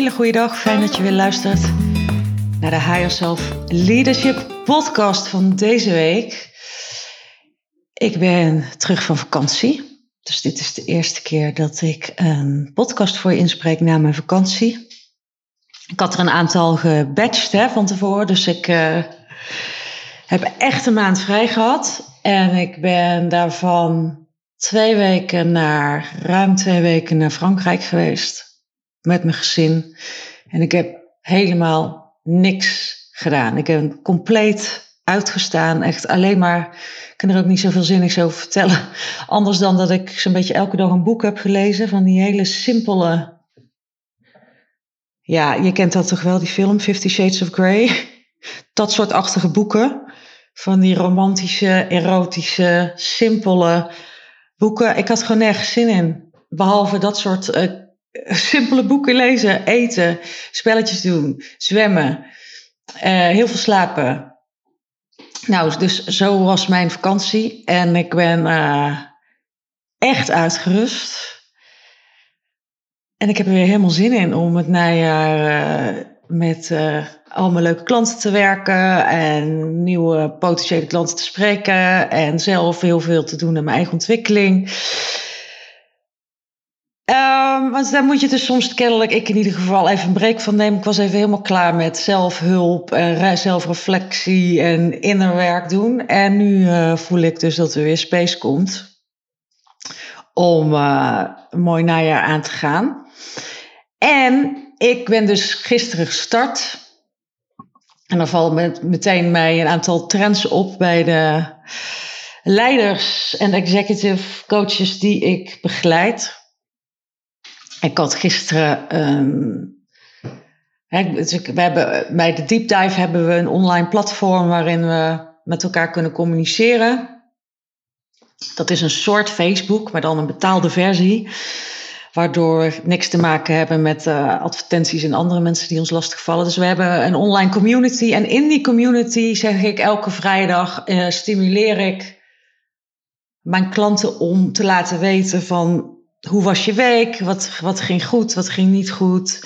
hele goede dag. Fijn dat je weer luistert naar de Higher Self Leadership podcast van deze week. Ik ben terug van vakantie. Dus dit is de eerste keer dat ik een podcast voor je inspreek na mijn vakantie. Ik had er een aantal gebatched hè, van tevoren, dus ik uh, heb echt een maand vrij gehad. En ik ben daarvan twee weken naar, ruim twee weken naar Frankrijk geweest met mijn gezin. En ik heb helemaal niks gedaan. Ik heb compleet uitgestaan. Echt alleen maar, ik kan er ook niet zoveel zinnigs over vertellen. Anders dan dat ik zo'n beetje elke dag een boek heb gelezen van die hele simpele. Ja, je kent dat toch wel, die film Fifty Shades of Grey? Dat soort achtige boeken. Van die romantische, erotische, simpele boeken. Ik had gewoon nergens zin in. Behalve dat soort uh, simpele boeken lezen, eten, spelletjes doen, zwemmen, uh, heel veel slapen. Nou, dus zo was mijn vakantie en ik ben uh, echt uitgerust. En ik heb er weer helemaal zin in om het najaar uh, met al mijn leuke klanten te werken en nieuwe potentiële klanten te spreken en zelf heel veel te doen aan mijn eigen ontwikkeling. Um, want daar moet je dus soms kennelijk, ik in ieder geval, even een break van nemen. Ik was even helemaal klaar met zelfhulp en zelfreflectie en innerwerk doen. En nu uh, voel ik dus dat er weer space komt om uh, een mooi najaar aan te gaan. En ik ben dus gisteren gestart. En dan vallen met, meteen mij een aantal trends op bij de leiders en executive coaches die ik begeleid. Ik had gisteren. Um, we hebben, bij de Deep Dive hebben we een online platform waarin we met elkaar kunnen communiceren. Dat is een soort Facebook, maar dan een betaalde versie. Waardoor niks te maken hebben met uh, advertenties en andere mensen die ons lastigvallen. Dus we hebben een online community. En in die community zeg ik elke vrijdag uh, stimuleer ik mijn klanten om te laten weten van hoe was je week? Wat, wat ging goed? Wat ging niet goed?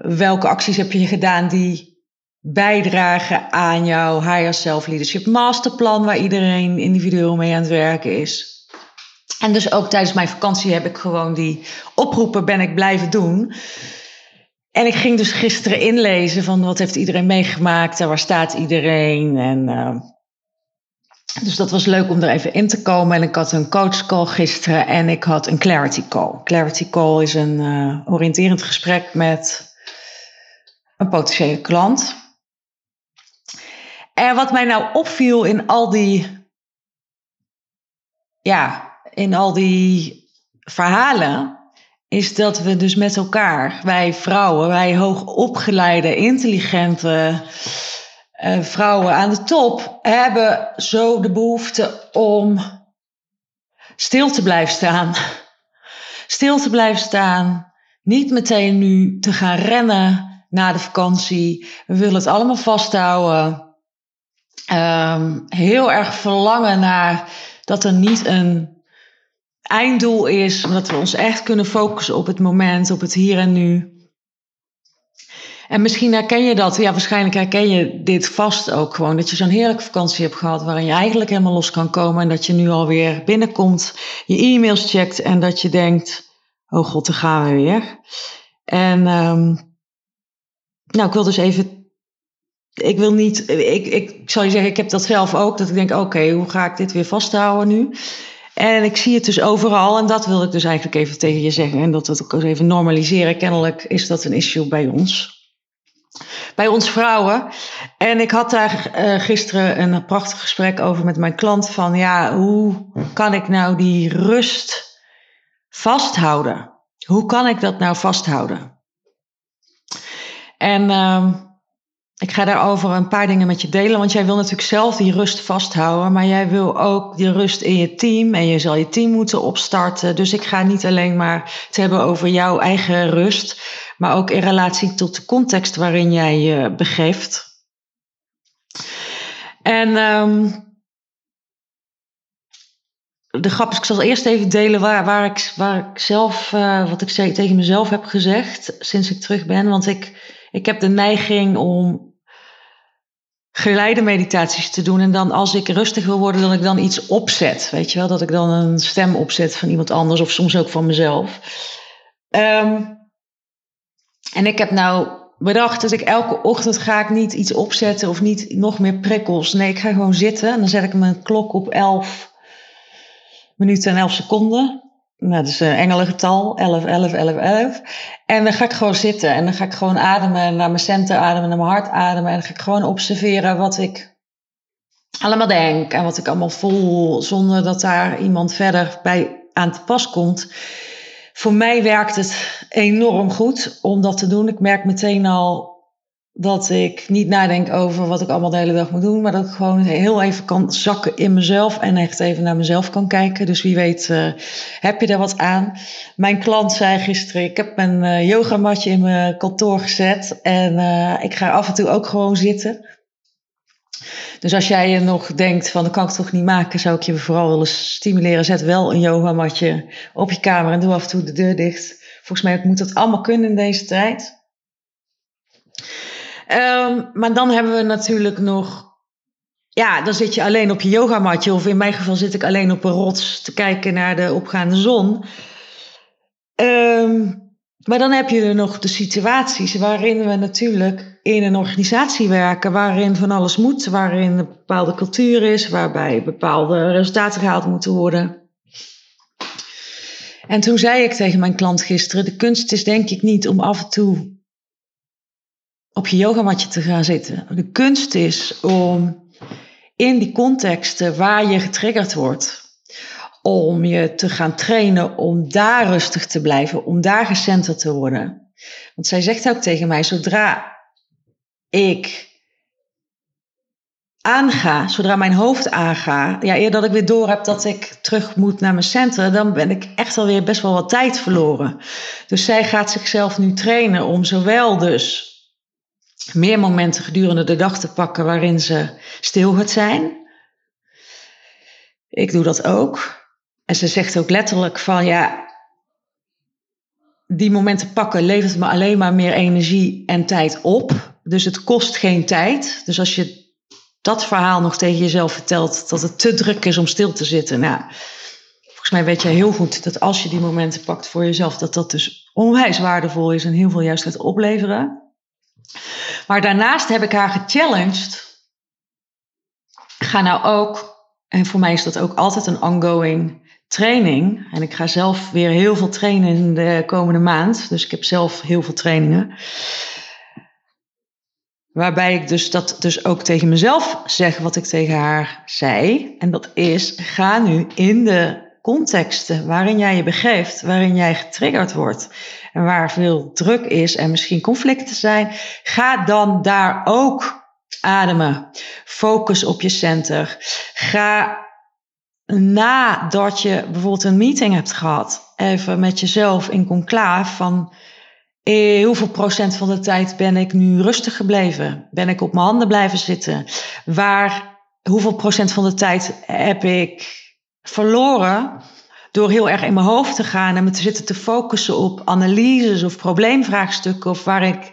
Welke acties heb je gedaan die bijdragen aan jouw Higher Self Leadership Masterplan, waar iedereen individueel mee aan het werken is? En dus ook tijdens mijn vakantie heb ik gewoon die oproepen ben ik blijven doen. En ik ging dus gisteren inlezen van wat heeft iedereen meegemaakt en waar staat iedereen. En uh, dus dat was leuk om er even in te komen. En ik had een coach call gisteren en ik had een clarity call. Clarity call is een uh, oriënterend gesprek met een potentiële klant. En wat mij nou opviel in al die, ja, in al die verhalen, is dat we dus met elkaar, wij vrouwen, wij hoogopgeleide, intelligente, vrouwen aan de top hebben zo de behoefte om stil te blijven staan. Stil te blijven staan. Niet meteen nu te gaan rennen na de vakantie. We willen het allemaal vasthouden. Um, heel erg verlangen naar dat er niet een einddoel is, maar dat we ons echt kunnen focussen op het moment, op het hier en nu. En misschien herken je dat, ja, waarschijnlijk herken je dit vast ook gewoon. Dat je zo'n heerlijke vakantie hebt gehad waarin je eigenlijk helemaal los kan komen. En dat je nu alweer binnenkomt, je e-mails checkt en dat je denkt: oh god, daar gaan we weer. En um, nou, ik wil dus even. Ik wil niet. Ik, ik zal je zeggen, ik heb dat zelf ook. Dat ik denk: oké, hoe ga ik dit weer vasthouden nu? En ik zie het dus overal. En dat wil ik dus eigenlijk even tegen je zeggen. En dat we het ook even normaliseren. Kennelijk is dat een issue bij ons bij ons vrouwen. En ik had daar uh, gisteren een prachtig gesprek over met mijn klant. Van ja, hoe kan ik nou die rust vasthouden? Hoe kan ik dat nou vasthouden? En uh, ik ga daarover een paar dingen met je delen. Want jij wil natuurlijk zelf die rust vasthouden. Maar jij wil ook die rust in je team. En je zal je team moeten opstarten. Dus ik ga niet alleen maar het hebben over jouw eigen rust maar ook in relatie tot de context waarin jij je begeeft. En um, de grap is, ik zal eerst even delen waar, waar, ik, waar ik zelf, uh, wat ik tegen mezelf heb gezegd sinds ik terug ben. Want ik, ik heb de neiging om geleide meditaties te doen. En dan als ik rustig wil worden, dat ik dan iets opzet. Weet je wel, dat ik dan een stem opzet van iemand anders of soms ook van mezelf. Um, en ik heb nou bedacht dat ik elke ochtend ga ik niet iets opzetten of niet nog meer prikkels. Nee, ik ga gewoon zitten en dan zet ik mijn klok op 11 minuten en 11 seconden. Nou, dat is een engelengetal. 11, 11, 11, 11. En dan ga ik gewoon zitten. En dan ga ik gewoon ademen. Naar mijn centen ademen. Naar mijn hart ademen. En dan ga ik gewoon observeren wat ik allemaal denk. En wat ik allemaal voel. Zonder dat daar iemand verder bij aan te pas komt. Voor mij werkt het enorm goed om dat te doen. Ik merk meteen al dat ik niet nadenk over wat ik allemaal de hele dag moet doen, maar dat ik gewoon heel even kan zakken in mezelf en echt even naar mezelf kan kijken. Dus wie weet, uh, heb je er wat aan? Mijn klant zei gisteren: Ik heb mijn uh, yogamatje in mijn kantoor gezet en uh, ik ga af en toe ook gewoon zitten. Dus als jij je nog denkt van dat kan ik toch niet maken, zou ik je vooral willen stimuleren. Zet wel een yogamatje op je kamer en doe af en toe de deur dicht. Volgens mij moet dat allemaal kunnen in deze tijd. Um, maar dan hebben we natuurlijk nog. Ja, dan zit je alleen op je yogamatje. Of in mijn geval zit ik alleen op een rots te kijken naar de opgaande zon. Um, maar dan heb je er nog de situaties waarin we natuurlijk in een organisatie werken, waarin van alles moet, waarin een bepaalde cultuur is, waarbij bepaalde resultaten gehaald moeten worden. En toen zei ik tegen mijn klant gisteren: de kunst is denk ik niet om af en toe op je yogamatje te gaan zitten. De kunst is om in die contexten waar je getriggerd wordt, om je te gaan trainen om daar rustig te blijven, om daar gecenterd te worden. Want zij zegt ook tegen mij, zodra ik aanga, zodra mijn hoofd aanga, ja, eer dat ik weer door heb dat ik terug moet naar mijn centrum, dan ben ik echt alweer best wel wat tijd verloren. Dus zij gaat zichzelf nu trainen om zowel dus meer momenten gedurende de dag te pakken waarin ze stil gaat zijn. Ik doe dat ook. En ze zegt ook letterlijk van ja, die momenten pakken levert me alleen maar meer energie en tijd op. Dus het kost geen tijd. Dus als je dat verhaal nog tegen jezelf vertelt, dat het te druk is om stil te zitten. Nou, volgens mij weet jij heel goed dat als je die momenten pakt voor jezelf, dat dat dus onwijs waardevol is en heel veel juist gaat opleveren. Maar daarnaast heb ik haar gechallenged. Ga nou ook, en voor mij is dat ook altijd een ongoing training. En ik ga zelf weer heel veel trainen in de komende maand. Dus ik heb zelf heel veel trainingen. Waarbij ik dus dat dus ook tegen mezelf zeg wat ik tegen haar zei. En dat is, ga nu in de contexten waarin jij je begeeft, waarin jij getriggerd wordt en waar veel druk is en misschien conflicten zijn, ga dan daar ook ademen. Focus op je center. Ga nadat je bijvoorbeeld een meeting hebt gehad, even met jezelf in conclaaf van eh, hoeveel procent van de tijd ben ik nu rustig gebleven? Ben ik op mijn handen blijven zitten? Waar, hoeveel procent van de tijd heb ik verloren door heel erg in mijn hoofd te gaan en me te zitten te focussen op analyses of probleemvraagstukken of waar ik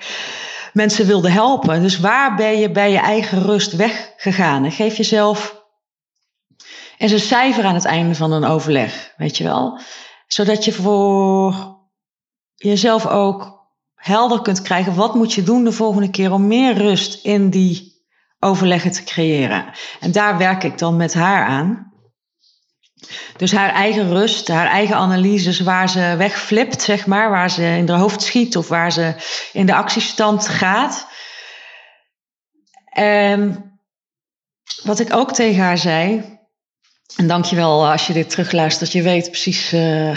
mensen wilde helpen. Dus waar ben je bij je eigen rust weggegaan? En geef jezelf eens een cijfer aan het einde van een overleg, weet je wel? Zodat je voor jezelf ook helder kunt krijgen wat moet je doen de volgende keer om meer rust in die overleggen te creëren. En daar werk ik dan met haar aan. Dus haar eigen rust, haar eigen analyses, waar ze wegflipt, zeg maar, waar ze in haar hoofd schiet of waar ze in de actiestand gaat. En wat ik ook tegen haar zei, en dankjewel als je dit terugluistert, je weet precies uh,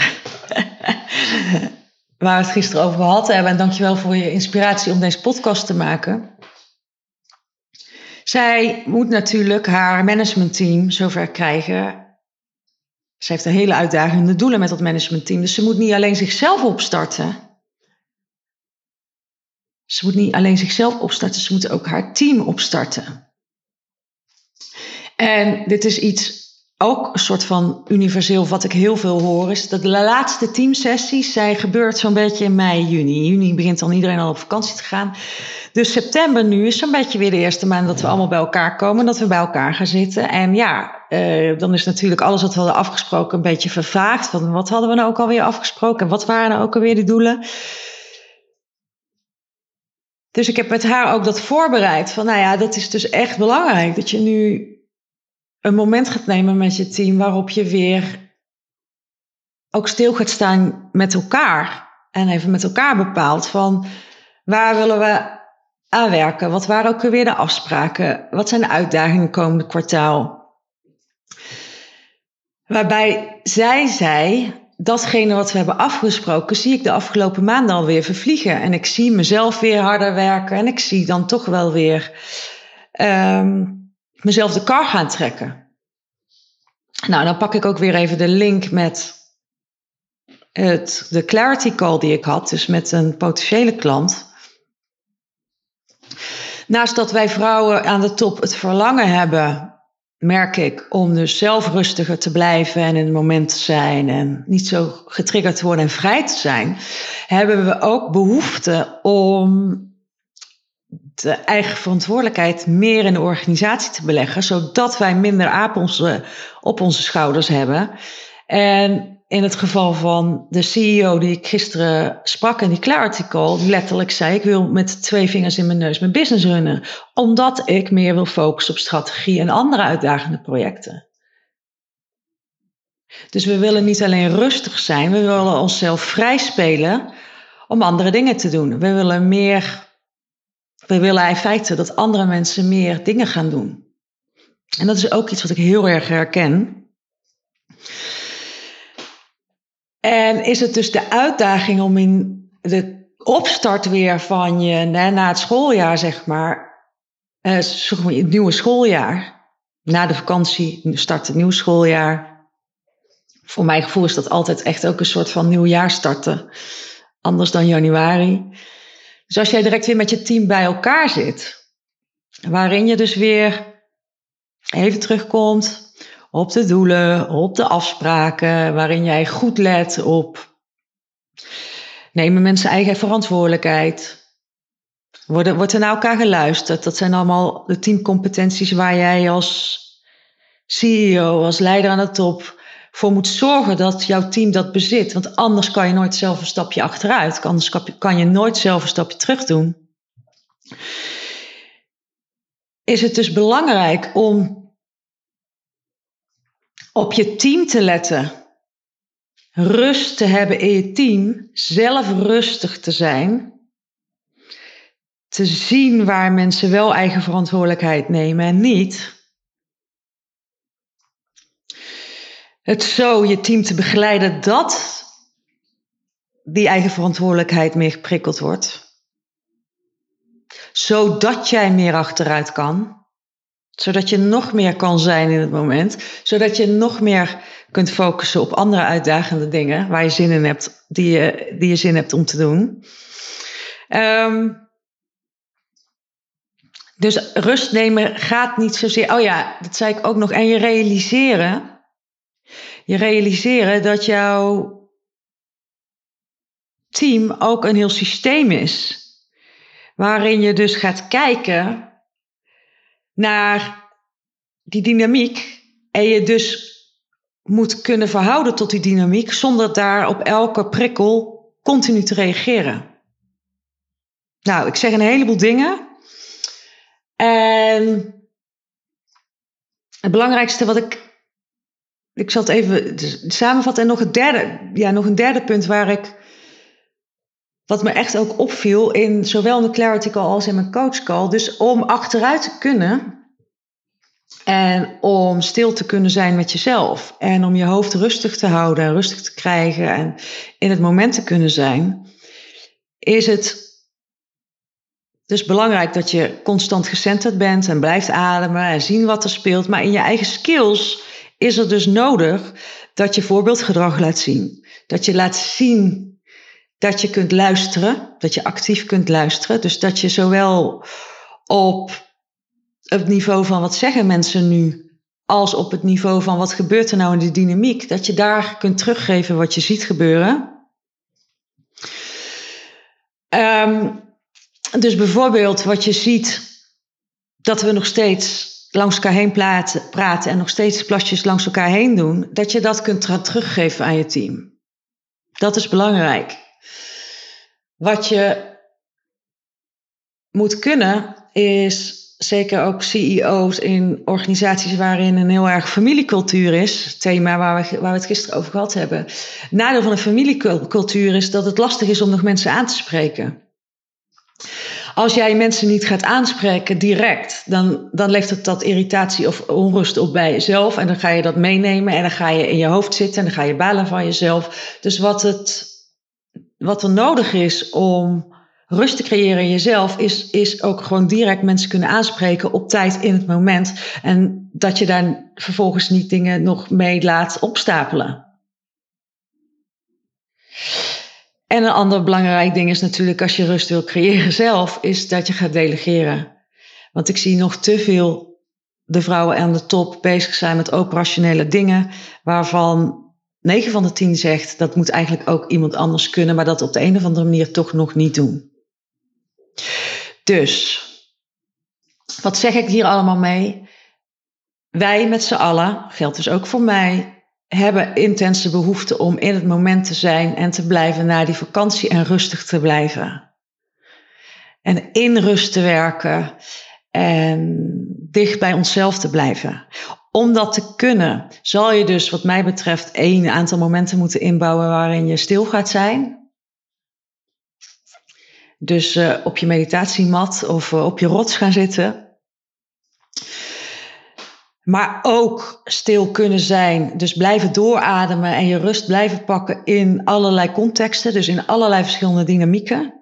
waar we het gisteren over gehad hebben. En dankjewel voor je inspiratie om deze podcast te maken. Zij moet natuurlijk haar managementteam zover krijgen ze heeft een hele uitdagende doelen met dat managementteam. Dus ze moet niet alleen zichzelf opstarten. Ze moet niet alleen zichzelf opstarten, ze moet ook haar team opstarten. En dit is iets ook een soort van universeel, wat ik heel veel hoor, is dat de laatste teamsessies zijn gebeurd zo'n beetje in mei, juni. Juni begint dan iedereen al op vakantie te gaan. Dus september nu is zo'n beetje weer de eerste maand dat we allemaal bij elkaar komen, dat we bij elkaar gaan zitten. En ja, uh, dan is natuurlijk alles wat we hadden afgesproken een beetje vervaagd. Van wat hadden we nou ook alweer afgesproken en wat waren nou ook alweer de doelen? Dus ik heb met haar ook dat voorbereid. Van nou ja, dat is dus echt belangrijk. Dat je nu een moment gaat nemen met je team waarop je weer ook stil gaat staan met elkaar. En even met elkaar bepaalt van waar willen we aanwerken? Wat waren ook weer de afspraken? Wat zijn de uitdagingen komende kwartaal? Waarbij zij zei, datgene wat we hebben afgesproken, zie ik de afgelopen maanden alweer vervliegen. En ik zie mezelf weer harder werken en ik zie dan toch wel weer um, mezelf de kar gaan trekken. Nou, dan pak ik ook weer even de link met het, de clarity call die ik had, dus met een potentiële klant. Naast dat wij vrouwen aan de top het verlangen hebben, merk ik, om dus zelf rustiger te blijven en in het moment te zijn en niet zo getriggerd te worden en vrij te zijn, hebben we ook behoefte om de eigen verantwoordelijkheid meer in de organisatie te beleggen, zodat wij minder aap op onze schouders hebben. En in het geval van de CEO die ik gisteren sprak in die Clarity Call, letterlijk zei: Ik wil met twee vingers in mijn neus mijn business runnen, omdat ik meer wil focussen op strategie en andere uitdagende projecten. Dus we willen niet alleen rustig zijn, we willen onszelf vrij spelen om andere dingen te doen. We willen meer we willen in feite dat andere mensen meer dingen gaan doen. En dat is ook iets wat ik heel erg herken. En is het dus de uitdaging om in de opstart weer van je, na het schooljaar zeg maar, eh, het nieuwe schooljaar, na de vakantie start het nieuwe schooljaar. Voor mijn gevoel is dat altijd echt ook een soort van nieuwjaar starten, anders dan januari. Dus als jij direct weer met je team bij elkaar zit, waarin je dus weer even terugkomt op de doelen, op de afspraken, waarin jij goed let op nemen mensen eigen verantwoordelijkheid. Worden, wordt er naar elkaar geluisterd? Dat zijn allemaal de teamcompetenties waar jij als CEO, als leider aan de top voor moet zorgen dat jouw team dat bezit. Want anders kan je nooit zelf een stapje achteruit. Anders kan je nooit zelf een stapje terug doen. Is het dus belangrijk om op je team te letten. Rust te hebben in je team. Zelf rustig te zijn. Te zien waar mensen wel eigen verantwoordelijkheid nemen en niet. Het zo je team te begeleiden dat die eigen verantwoordelijkheid meer geprikkeld wordt. Zodat jij meer achteruit kan. Zodat je nog meer kan zijn in het moment. Zodat je nog meer kunt focussen op andere uitdagende dingen waar je zin in hebt, die je, die je zin hebt om te doen. Um, dus rust nemen gaat niet zozeer. Oh ja, dat zei ik ook nog. En je realiseren je realiseren dat jouw team ook een heel systeem is. Waarin je dus gaat kijken naar die dynamiek. En je dus moet kunnen verhouden tot die dynamiek zonder daar op elke prikkel continu te reageren. Nou, ik zeg een heleboel dingen. En het belangrijkste wat ik ik zal het even samenvatten. En nog, het derde, ja, nog een derde punt waar ik. Wat me echt ook opviel in zowel de clarity call als in mijn coach call. Dus om achteruit te kunnen. En om stil te kunnen zijn met jezelf. En om je hoofd rustig te houden en rustig te krijgen. En in het moment te kunnen zijn. Is het dus belangrijk dat je constant gecenterd bent en blijft ademen en zien wat er speelt. Maar in je eigen skills is er dus nodig dat je voorbeeldgedrag laat zien. Dat je laat zien dat je kunt luisteren, dat je actief kunt luisteren. Dus dat je zowel op het niveau van wat zeggen mensen nu als op het niveau van wat gebeurt er nou in de dynamiek, dat je daar kunt teruggeven wat je ziet gebeuren. Ehm, dus bijvoorbeeld wat je ziet, dat we nog steeds langs elkaar heen praten, en nog steeds plasjes langs elkaar heen doen, dat je dat kunt teruggeven aan je team. Dat is belangrijk. Wat je moet kunnen is zeker ook CEO's in organisaties waarin een heel erg familiecultuur is. Thema waar we, waar we het gisteren over gehad hebben. nadeel van een familiecultuur is dat het lastig is om nog mensen aan te spreken. Als jij mensen niet gaat aanspreken direct, dan, dan levert dat irritatie of onrust op bij jezelf. En dan ga je dat meenemen en dan ga je in je hoofd zitten en dan ga je balen van jezelf. Dus wat, het, wat er nodig is om rust te creëren in jezelf, is, is ook gewoon direct mensen kunnen aanspreken op tijd in het moment. En dat je daar vervolgens niet dingen nog mee laat opstapelen. En een ander belangrijk ding is natuurlijk als je rust wil creëren zelf, is dat je gaat delegeren. Want ik zie nog te veel de vrouwen aan de top bezig zijn met operationele dingen, waarvan 9 van de 10 zegt dat moet eigenlijk ook iemand anders kunnen, maar dat op de een of andere manier toch nog niet doen. Dus, wat zeg ik hier allemaal mee? Wij met z'n allen, geldt dus ook voor mij, hebben intense behoefte om in het moment te zijn en te blijven na die vakantie en rustig te blijven. En in rust te werken en dicht bij onszelf te blijven. Om dat te kunnen, zal je dus, wat mij betreft, één aantal momenten moeten inbouwen waarin je stil gaat zijn. Dus uh, op je meditatiemat of uh, op je rots gaan zitten. Maar ook stil kunnen zijn. Dus blijven doorademen en je rust blijven pakken in allerlei contexten. Dus in allerlei verschillende dynamieken.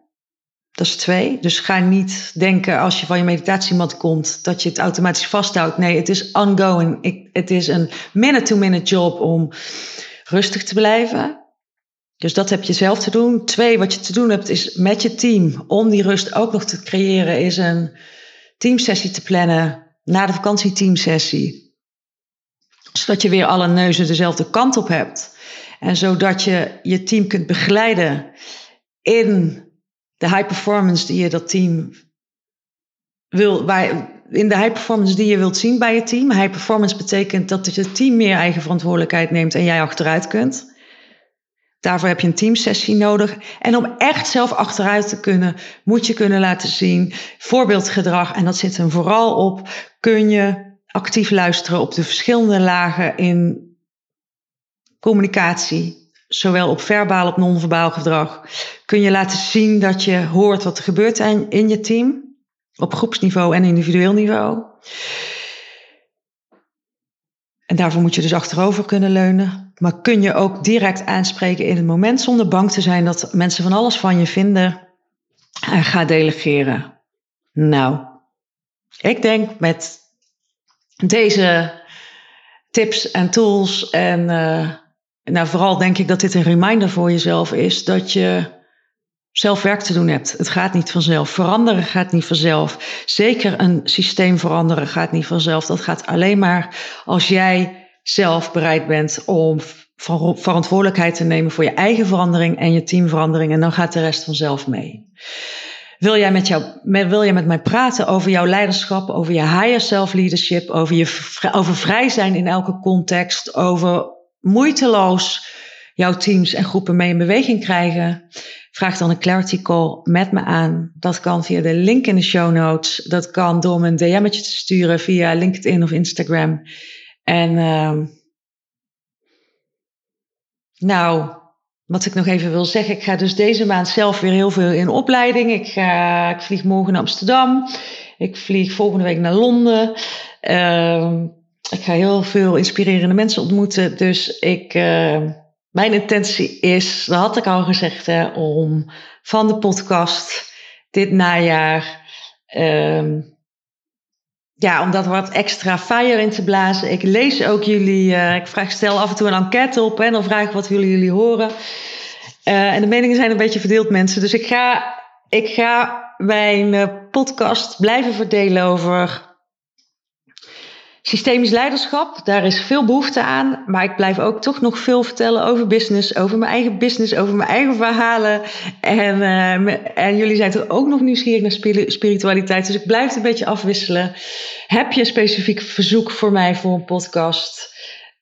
Dat is twee. Dus ga niet denken als je van je meditatiemat komt dat je het automatisch vasthoudt. Nee, het is ongoing. Ik, het is een minute-to-minute job om rustig te blijven. Dus dat heb je zelf te doen. Twee, wat je te doen hebt, is met je team, om die rust ook nog te creëren, is een teamsessie te plannen na de vakantieteamsessie. Zodat je weer alle neuzen dezelfde kant op hebt. En zodat je je team kunt begeleiden in de high performance die je dat team wil, in de high performance die je wilt zien bij je team. High performance betekent dat het team meer eigen verantwoordelijkheid neemt en jij achteruit kunt. Daarvoor heb je een teamsessie nodig. En om echt zelf achteruit te kunnen, moet je kunnen laten zien voorbeeldgedrag. En dat zit hem vooral op. Kun je actief luisteren op de verschillende lagen in communicatie, zowel op verbaal op non-verbaal gedrag. Kun je laten zien dat je hoort wat er gebeurt in je team, op groepsniveau en individueel niveau. En daarvoor moet je dus achterover kunnen leunen. Maar kun je ook direct aanspreken in het moment zonder bang te zijn dat mensen van alles van je vinden en ga delegeren. Nou, ik denk met deze tips en tools en uh, nou vooral denk ik dat dit een reminder voor jezelf is dat je zelf werk te doen hebt. Het gaat niet vanzelf. Veranderen gaat niet vanzelf. Zeker een systeem veranderen gaat niet vanzelf. Dat gaat alleen maar als jij zelf bereid bent om verantwoordelijkheid te nemen voor je eigen verandering en je teamverandering. En dan gaat de rest vanzelf mee. Wil jij met, jou, wil jij met mij praten over jouw leiderschap, over je higher self leadership, over, je, over vrij zijn in elke context, over moeiteloos jouw teams en groepen mee in beweging krijgen? Vraag dan een clarity call met me aan. Dat kan via de link in de show notes. Dat kan door me een DM'tje te sturen via LinkedIn of Instagram. En uh, nou, wat ik nog even wil zeggen, ik ga dus deze maand zelf weer heel veel in opleiding. Ik, ga, ik vlieg morgen naar Amsterdam. Ik vlieg volgende week naar Londen. Uh, ik ga heel veel inspirerende mensen ontmoeten. Dus ik, uh, mijn intentie is, dat had ik al gezegd, hè, om van de podcast dit najaar. Uh, ja, om dat wat extra fire in te blazen. Ik lees ook jullie, uh, ik vraag, stel af en toe een enquête op en dan vraag ik wat willen jullie horen. Uh, en de meningen zijn een beetje verdeeld, mensen. Dus ik ga, ik ga mijn uh, podcast blijven verdelen over Systemisch leiderschap, daar is veel behoefte aan. Maar ik blijf ook toch nog veel vertellen over business, over mijn eigen business, over mijn eigen verhalen. En, uh, en jullie zijn er ook nog nieuwsgierig naar spiritualiteit. Dus ik blijf een beetje afwisselen. Heb je een specifiek verzoek voor mij voor een podcast?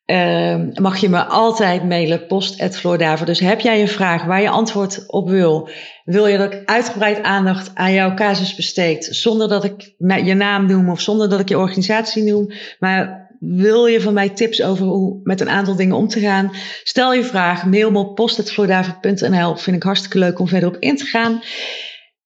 Uh, mag je me altijd mailen, post.floordaver. Dus heb jij een vraag waar je antwoord op wil? Wil je dat ik uitgebreid aandacht aan jouw casus besteed? Zonder dat ik je naam noem of zonder dat ik je organisatie noem. Maar wil je van mij tips over hoe met een aantal dingen om te gaan? Stel je vraag, mail me op post.floordaver.nl. Vind ik hartstikke leuk om verder op in te gaan.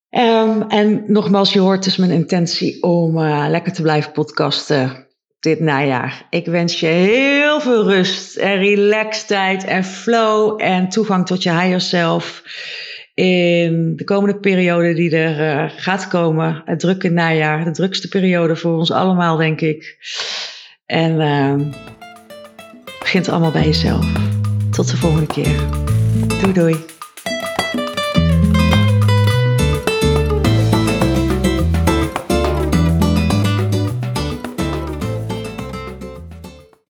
Um, en nogmaals, je hoort dus mijn intentie om uh, lekker te blijven podcasten dit najaar. Ik wens je heel veel rust en relaxedheid en flow en toegang tot je higher self in de komende periode die er uh, gaat komen. Het drukke najaar, de drukste periode voor ons allemaal, denk ik. En uh, begint allemaal bij jezelf. Tot de volgende keer. Doei doei.